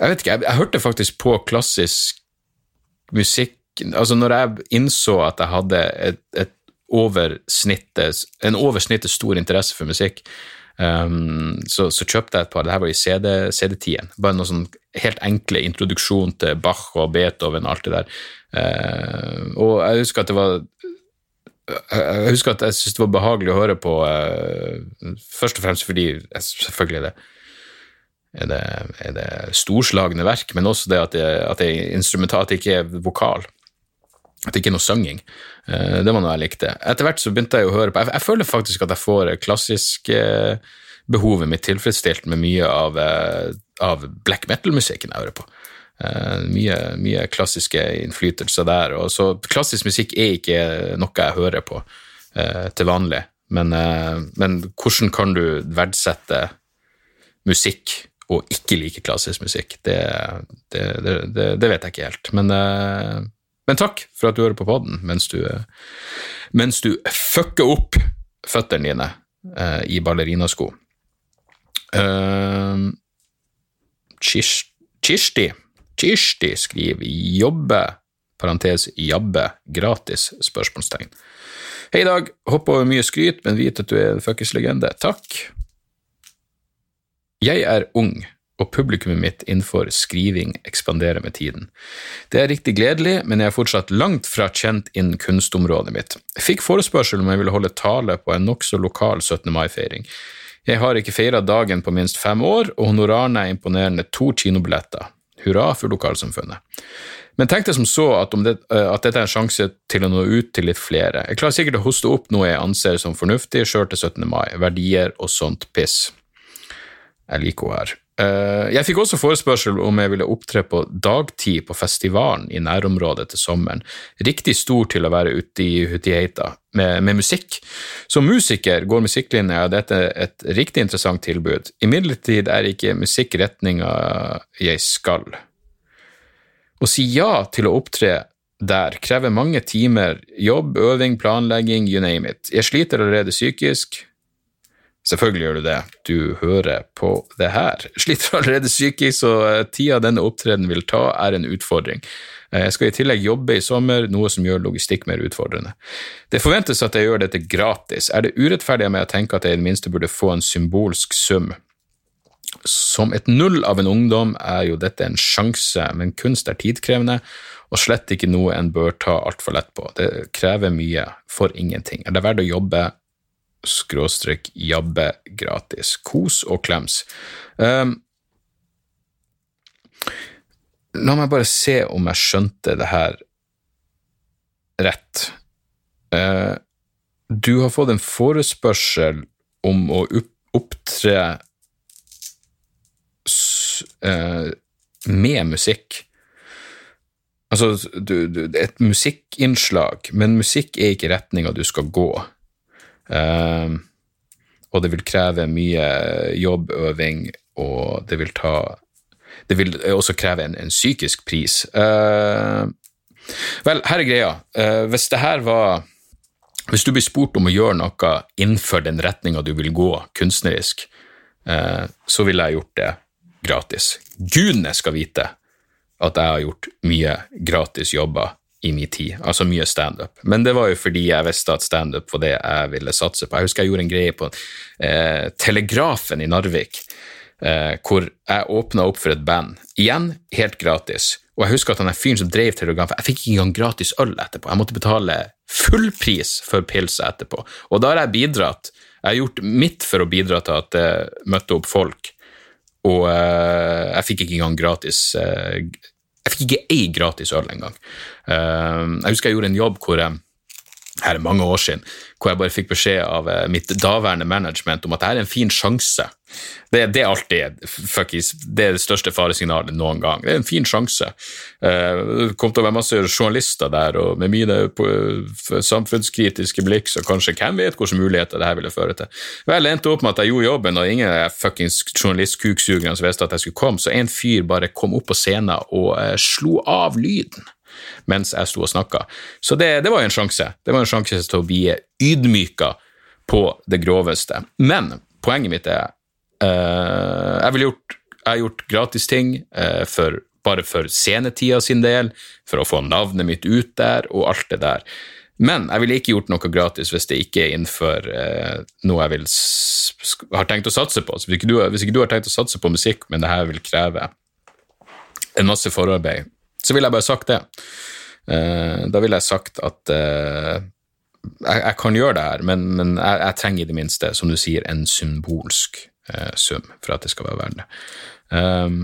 Jeg vet ikke, jeg, jeg, hørte faktisk på klassisk musikk Altså, når jeg innså at jeg hadde et, et oversnittet, en oversnittet stor interesse for musikk, um, så, så, kjøpte jeg et par. Det her var i. CD Bare noe sånn helt enkle introduksjon til Bach og Beethoven og alt det der. Uh, og jeg husker at det var jeg husker at jeg syntes det var behagelig å høre på, uh, først og fremst fordi selvfølgelig er det, er det, er det storslagne verk, men også det at det, at det er instrumental, at det ikke er vokal. At det ikke er noe sanging. Uh, det var noe jeg likte. Etter hvert så begynte jeg å høre på Jeg, jeg føler faktisk at jeg får klassisk behovet mitt tilfredsstilt med mye av, av black metal-musikken jeg hører på. Uh, mye, mye, klassiske innflytelser der. Og så klassisk musikk er ikke noe jeg hører på uh, til vanlig, men, uh, men, hvordan kan du verdsette musikk og ikke like klassisk musikk. Det, det, det, det vet jeg ikke helt. Men, men, takk for at du hører på poden mens du, mens du fucker opp føttene dine i ballerinasko. Kirsti Kirsti skriver 'jobbe', parentes 'jabbe', gratis, spørsmålstegn. Hei, Dag. Hopper over mye skryt, men vit at du er en fuckings legende. Takk. Jeg er ung, og publikummet mitt innenfor skriving ekspanderer med tiden. Det er riktig gledelig, men jeg er fortsatt langt fra kjent innen kunstområdet mitt. Jeg fikk forespørsel om jeg ville holde tale på en nokså lokal 17. mai-feiring. Jeg har ikke feira dagen på minst fem år, og honorarene er imponerende to kinobilletter. Hurra for lokalsamfunnet. Men tenk deg som så at, det, eh, at, dette er en sjanse til å nå ut til litt flere. Jeg klarer sikkert å hoste opp noe jeg anser som fornuftig sjøl til 17. mai, verdier og sånt piss. Jeg liker henne her. Eh, jeg fikk også forespørsel om jeg ville opptre på dagtid på festivalen i nærområdet til sommeren. Riktig stor til å være ute i Hutiheita, med, med musikk. Som musiker går musikklinja og dette er et riktig interessant tilbud. Imidlertid er ikke musikk retninga jeg skal. Å si ja til å opptre der krever mange timer jobb, øving, planlegging, you name it. Jeg sliter allerede psykisk, Selvfølgelig gjør du det, du hører på det her. Sliter allerede psykisk, så eh, tida denne opptredenen vil ta, er en utfordring. Eh, jeg skal i tillegg jobbe i sommer, noe som gjør logistikk mer utfordrende. Det forventes at jeg gjør dette gratis. Er det urettferdig meg å tenke at jeg i det minste burde få en symbolsk sum? Som et null av en ungdom er jo dette en sjanse, men kunst er tidkrevende, og slett ikke noe en bør ta altfor lett på. Det krever mye for ingenting. Er det verdt å jobbe skråstrek jabbe gratis. Kos og klems. Um, la meg bare se om jeg skjønte det her rett. Uh, du har fått en forespørsel om å opptre uh, med musikk. Altså, du, du, et musikkinnslag, men musikk er ikke retninga du skal gå. Uh, og det vil kreve mye jobbøving, og det vil ta Det vil også kreve en, en psykisk pris. Uh, vel, her er greia. Uh, hvis det her var Hvis du blir spurt om å gjøre noe innenfor den retninga du vil gå kunstnerisk, så ville jeg gjort det gratis. Gudene skal vite at jeg har gjort mye gratis jobber i min tid, altså mye standup. Men det var jo fordi jeg visste at standup var det jeg ville satse på. Jeg husker jeg gjorde en greie på eh, Telegrafen i Narvik, eh, hvor jeg åpna opp for et band. Igjen helt gratis. Og jeg husker at han fyren som drev Telegrafen, jeg fikk ikke engang gratis øl etterpå. Jeg måtte betale full pris for pilsa etterpå. Og da har jeg bidratt. Jeg har gjort mitt for å bidra til at det møtte opp folk. Og eh, jeg fikk ikke engang gratis eh, jeg fikk ikke ei gratis øl engang. Uh, jeg husker jeg gjorde en jobb hvor jeg her er mange år siden, hvor jeg bare fikk beskjed av uh, mitt daværende management om at dette er en fin sjanse. Det, det er alltid fuckings, det er det største faresignalet noen gang. Det er en fin sjanse. Uh, det kom til å være masse journalister der, og med mine samfunnskritiske blikk, så kanskje hvem vet hvilke muligheter det her ville føre til. Vel, det endte opp med at jeg gjorde jobben, og ingen fuckings journalistkuksugerne visste at jeg skulle komme, så en fyr bare kom opp på scenen og slo av lyden mens jeg sto og snakka. Så det, det var jo en sjanse. Det var en sjanse til å bli ydmyka på det groveste. Men poenget mitt er uh, jeg, gjort, jeg, har gjort gratis ting uh, for, bare for scenetida sin del, for å få navnet mitt ut der, og alt det der. Men jeg ville ikke gjort noe gratis hvis det ikke er innenfor eh, noe jeg vil, har tenkt å satse på. Hvis ikke, du, hvis ikke, du, har tenkt å satse på musikk, men det her vil kreve en masse forarbeid, så ville jeg bare sagt det. Uh, da ville jeg sagt at uh, jeg, jeg, kan gjøre det her, men, men jeg, jeg, trenger i det minste, som du sier, en symbolsk uh, sum for at det skal være verdt det. Um,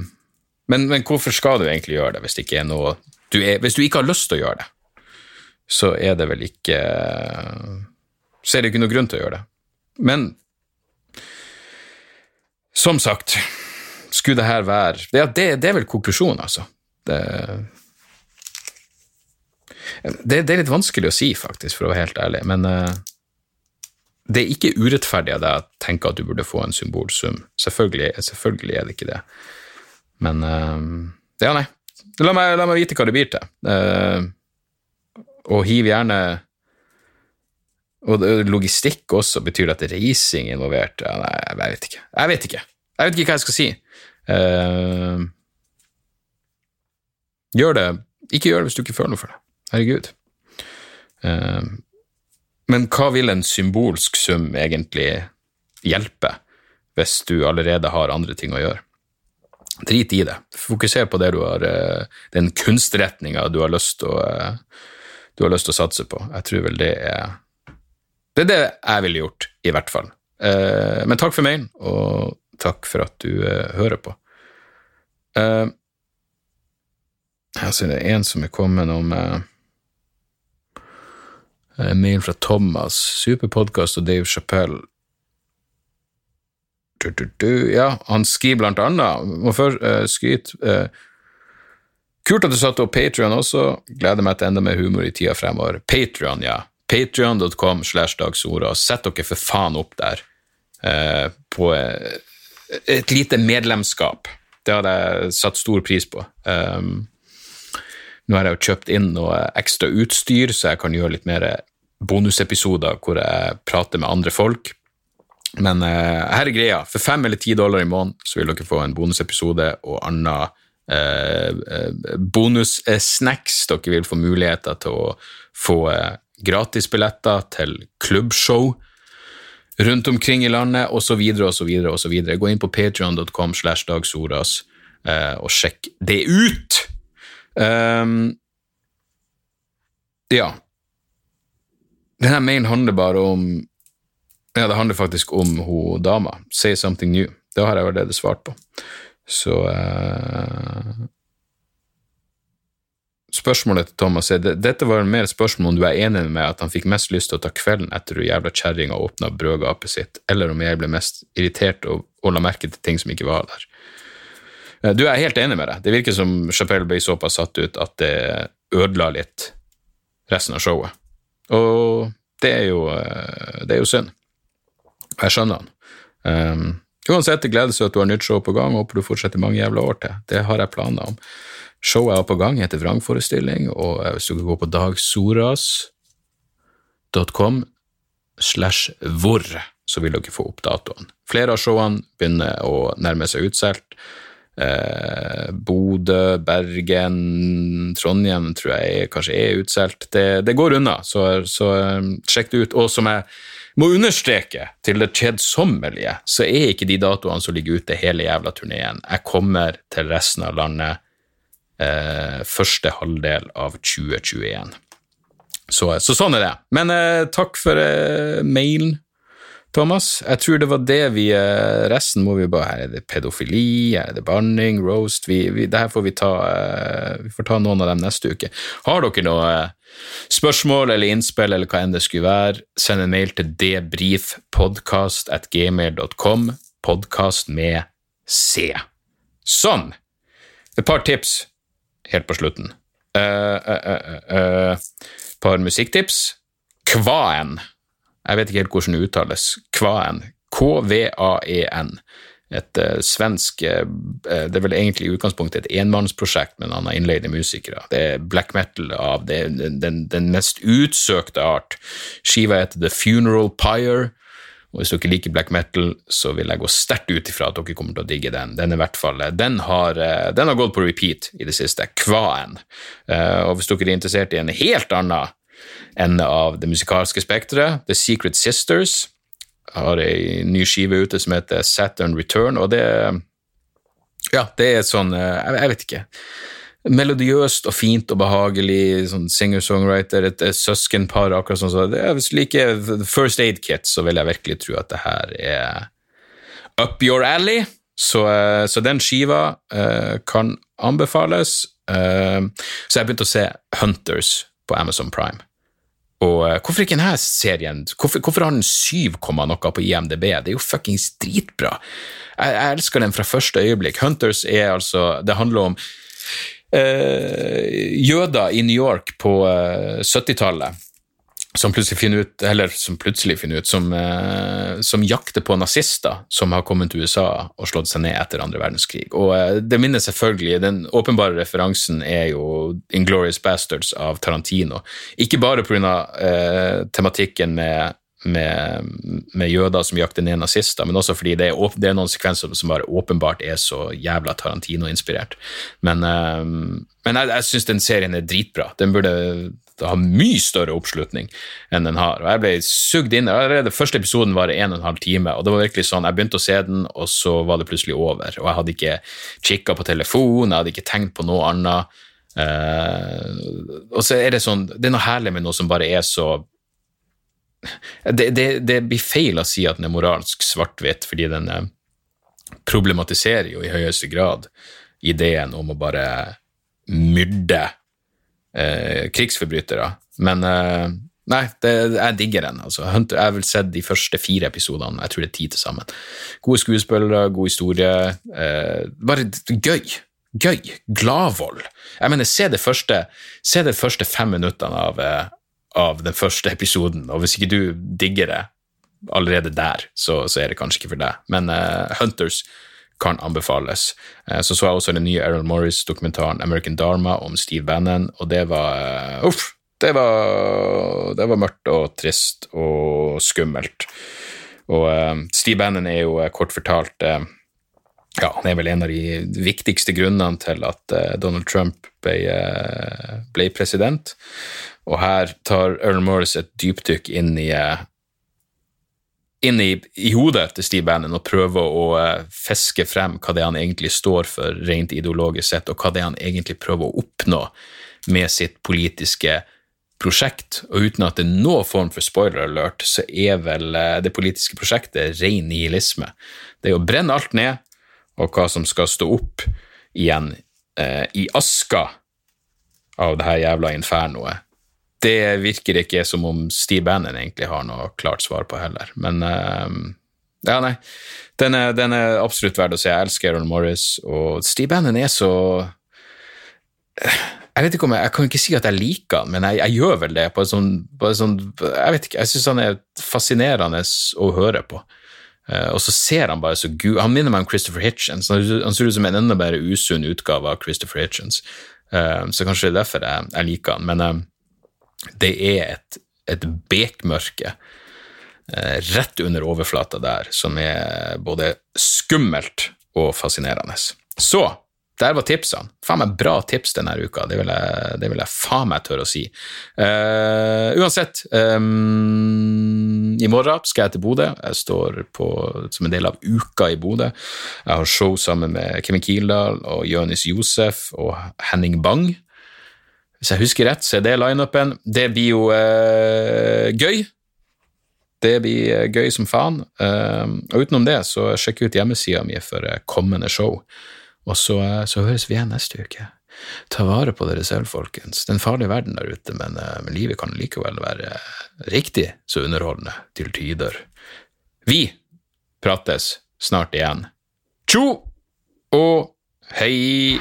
men, men, hvorfor skal du egentlig gjøre det hvis det ikke er noe du er, Hvis du ikke har lyst til å gjøre det, så er det vel ikke Så er det ikke noe grunn til å gjøre det. Men som sagt, skulle det her være Det, det, det er vel konklusjonen, altså. Det, det, det, er litt vanskelig å si, faktisk, for å være helt ærlig, men uh, det er ikke urettferdig av deg å tenke at du burde få en symbolsum. Selvfølgelig, selvfølgelig er det ikke det. Men uh, ja, nei. La meg, la meg, vite hva det blir til. Og hiv gjerne Og logistikk også, betyr at det er reising involvert? Ja, nei, jeg vet ikke. Jeg vet ikke. Jeg vet ikke hva jeg skal si. Uh, gjør det. Ikke gjør det hvis du ikke føler noe for det. Herregud. Uh, men hva vil en symbolsk sum egentlig hjelpe, hvis du allerede har andre ting å gjøre? Drit i det. Fokuser på det du har, eh, den kunstretninga du har lyst å, eh, du har lyst til å satse på. Jeg tror vel det er Det er det jeg ville gjort, i hvert fall. Eh, men takk for mailen, og takk for at du hører på. Jeg ser er en som er kommet om en mail fra Thomas. Superpodkast og Dave Chapell. Ja, han skriver blant annet Må først eh, skryte. eh, kult at du satte opp Patrion også. Gleder meg til enda mer humor i tida fremover. Patrion, ja. Patrion.com slash dagsorda. Sett dere for faen opp der eh, på uh, et lite medlemskap. Det hadde jeg satt stor pris på. Um, nå har jeg jo kjøpt inn noe ekstra utstyr, så jeg kan gjøre litt mer bonusepisoder hvor jeg prater med andre folk. Men eh, her er greia. For fem eller ti dollar i måneden så vil dere få en bonusepisode og annen eh, bonussnacks. Dere vil få muligheter til å få eh, gratisbilletter til klubbshow rundt omkring i landet, osv., osv., osv. Gå inn på patrion.com slash dagsoras og sjekk det ut! Um, ja. Denne mailen handler bare om Ja, det handler faktisk om hun dama. Say something new. Det har jeg allerede svart på. Så uh, Spørsmålet til Thomas er dette var mer et spørsmål om du er enig med meg at han fikk mest lyst til å ta kvelden etter du jævla kjerringa åpna brødgapet sitt, eller om jeg ble mest irritert og, og la merke til ting som ikke var der. Du er helt enig med deg. Det virker som Chapelle ble såpass satt ut at det ødela litt resten av showet. Og det er jo, eh, det er jo synd. Jeg skjønner han. Um, uansett, det gledes at du har nytt show på gang, håper du fortsetter mange jævla år til. Det har jeg planer om. Showet er på gang, heter Vrangforestilling, og eh, hvis du kan gå på dagsoras.com slash hvor, så vil dere få opp datoen. Flere av showene begynner å nærme seg utsolgt. Eh, Bodø, Bergen, Trondheim tror jeg kanskje er utsolgt. Det, det, går unna, så, så um, sjekk det ut. Og som jeg må understreke, til det kjedsommelige, så er ikke de datoene som ligger ute hele jævla turneen. Jeg kommer til resten av landet eh, første halvdel av 2021. Så, så, sånn er det. Men eh, takk for eh, mailen. Thomas. Jeg tror det var det vi eh, Resten må vi bare er det pedofili, er det banning, roast vi, vi, Det her får vi ta eh, Vi får ta noen av dem neste uke. Har dere noe eh, spørsmål eller innspill eller hva enn det skulle være, send en mail til debrifpodkast.gmail.com. Podkast med C. Sånn! Et par tips helt på slutten. Et uh, uh, uh, par musikktips. Kvaen jeg vet ikke helt hvordan det uttales. Kvaen. K-v-a-e-n. Et uh, svensk uh, Det er vel egentlig i utgangspunktet et enmannsprosjekt, men han har innleide musikere. Det er black metal av det, den, den, mest utsøkte art. Skiva heter The Funeral Pyre. Og Hvis dere liker black metal, så vil jeg gå sterkt ut ifra at dere kommer til å digge den. Den, fall, den, har, den har gått på repeat i det siste. Kvaen. Og hvis dere er interessert i en helt annen ende av det musikalske spekteret. The Secret Sisters har ei ny skive ute som heter Saturn Return, og det Ja, det er sånn eh, Jeg vet ikke. Melodiøst og fint og behagelig, sånn singer-songwriter, et, et søskenpar, akkurat sånn. Så det, hvis du liker First Aid Kit, så vil jeg virkelig tro at det her er up your alley. Så, eh, så den skiva uh, kan anbefales. Uh, så jeg begynte å se Hunters på Amazon Prime. Og uh, hvorfor ikke denne serien? Hvorfor, hvorfor har den 7, noe på IMDb? Det er jo fuckings dritbra. Jeg, jeg, elsker den fra første øyeblikk. Hunters er altså Det handler om uh, jøder i New York på uh, 70-tallet. Som plutselig finner ut, eller som plutselig finner ut, som, eh, som, jakter på nazister som har kommet til USA og slått seg ned etter andre verdenskrig. Og eh, det minner selvfølgelig, Den åpenbare referansen er jo Inglorious Bastards av Tarantino. Ikke bare pga. Eh, tematikken med, med, med, jøder som jakter ned nazister, men også fordi det er, det er noen sekvenser som bare åpenbart er så jævla Tarantino-inspirert. Men, eh, men jeg, jeg syns den serien er dritbra. Den burde ha mye større oppslutning enn den har. Og jeg ble sugd inn. Allerede første episoden var en og en halv time, og det var virkelig sånn, jeg begynte å se den, og så var det plutselig over. Og jeg hadde ikke kikka på telefon, jeg hadde ikke tenkt på noe annet. Uh, og så er det sånn, det er noe herlig med noe som bare er så det, det, det blir feil å si at den er moralsk svart-hvitt, fordi den uh, problematiserer jo i høyeste grad ideen om å bare myrde eh, krigsforbrytere. Men eh, nei, det, jeg digger den. Altså. Hunter, jeg har vel sett de første fire episodene, jeg tror det er ti til sammen. Gode skuespillere, god historie. Eh, bare gøy. Gøy. Gladvold. Jeg mener, se det første, se det første fem minuttene av, eh, av den første episoden, og hvis ikke du digger det allerede der, så, så er det kanskje ikke for deg. Men uh, Hunters kan anbefales. Eh, så så jeg også den nye Errol Morris-dokumentaren American Dharma om Steve Bannon, og det var eh, Uff! Det var, det var mørkt og trist og skummelt. Og uh, Steve Bannon er jo kort fortalt ja, han er vel en av de viktigste grunnene til at Donald Trump ble, ble, president. Og her tar Earl Morris et dypdykk inn i inn i, i, hodet til Steve Bannon og prøve å uh, fiske frem hva det er han egentlig står for rent ideologisk sett, og hva det er han egentlig prøver å oppnå med sitt politiske prosjekt. Og uten at det er noen form for spoiler alert, så er vel uh, det politiske prosjektet ren nihilisme. Det er å brenne alt ned, og hva som skal stå opp igjen uh, i aska av det her jævla infernoet det virker ikke som om Steve Bannon egentlig har noe klart svar på heller. Men uh, ja, nei. Den er, den er, absolutt verdt å se. Jeg elsker Errol Morris, og Steve Bannon er så jeg vet ikke om jeg, jeg kan ikke si at jeg liker han, men jeg, jeg gjør vel det. på en sånn, sånn Jeg vet ikke, jeg syns han er fascinerende å høre på. Uh, og så ser han bare så gud Han minner meg om Christopher Hitchens. Han, ser ut som en enda mer usunn utgave av Christopher Hitchens. Uh, så kanskje det er derfor jeg, jeg liker han. Men uh, det er et, et bekmørke eh, rett under overflata der som er både skummelt og fascinerende. Så der var tipsene. Faen meg bra tips denne uka, det vil jeg, det vil jeg faen meg tørre å si. Uh, uansett, um, i morgen skal jeg til Bodø. Jeg står på, som en del av uka i Bodø. Jeg har show sammen med Kevin Kildahl og Jonis Josef og Henning Bang. Hvis jeg husker rett, så er det lineupen. Det blir jo eh, gøy. Det blir eh, gøy som faen. Eh, og utenom det, så sjekk ut hjemmesida mi for eh, kommende show. Og så, så, høres vi igjen neste uke. Ta vare på dere selv, folkens. Det er en farlig verden der ute, men, men livet kan likevel være riktig så underholdende til tider. Vi prates snart igjen. Tjo og hei!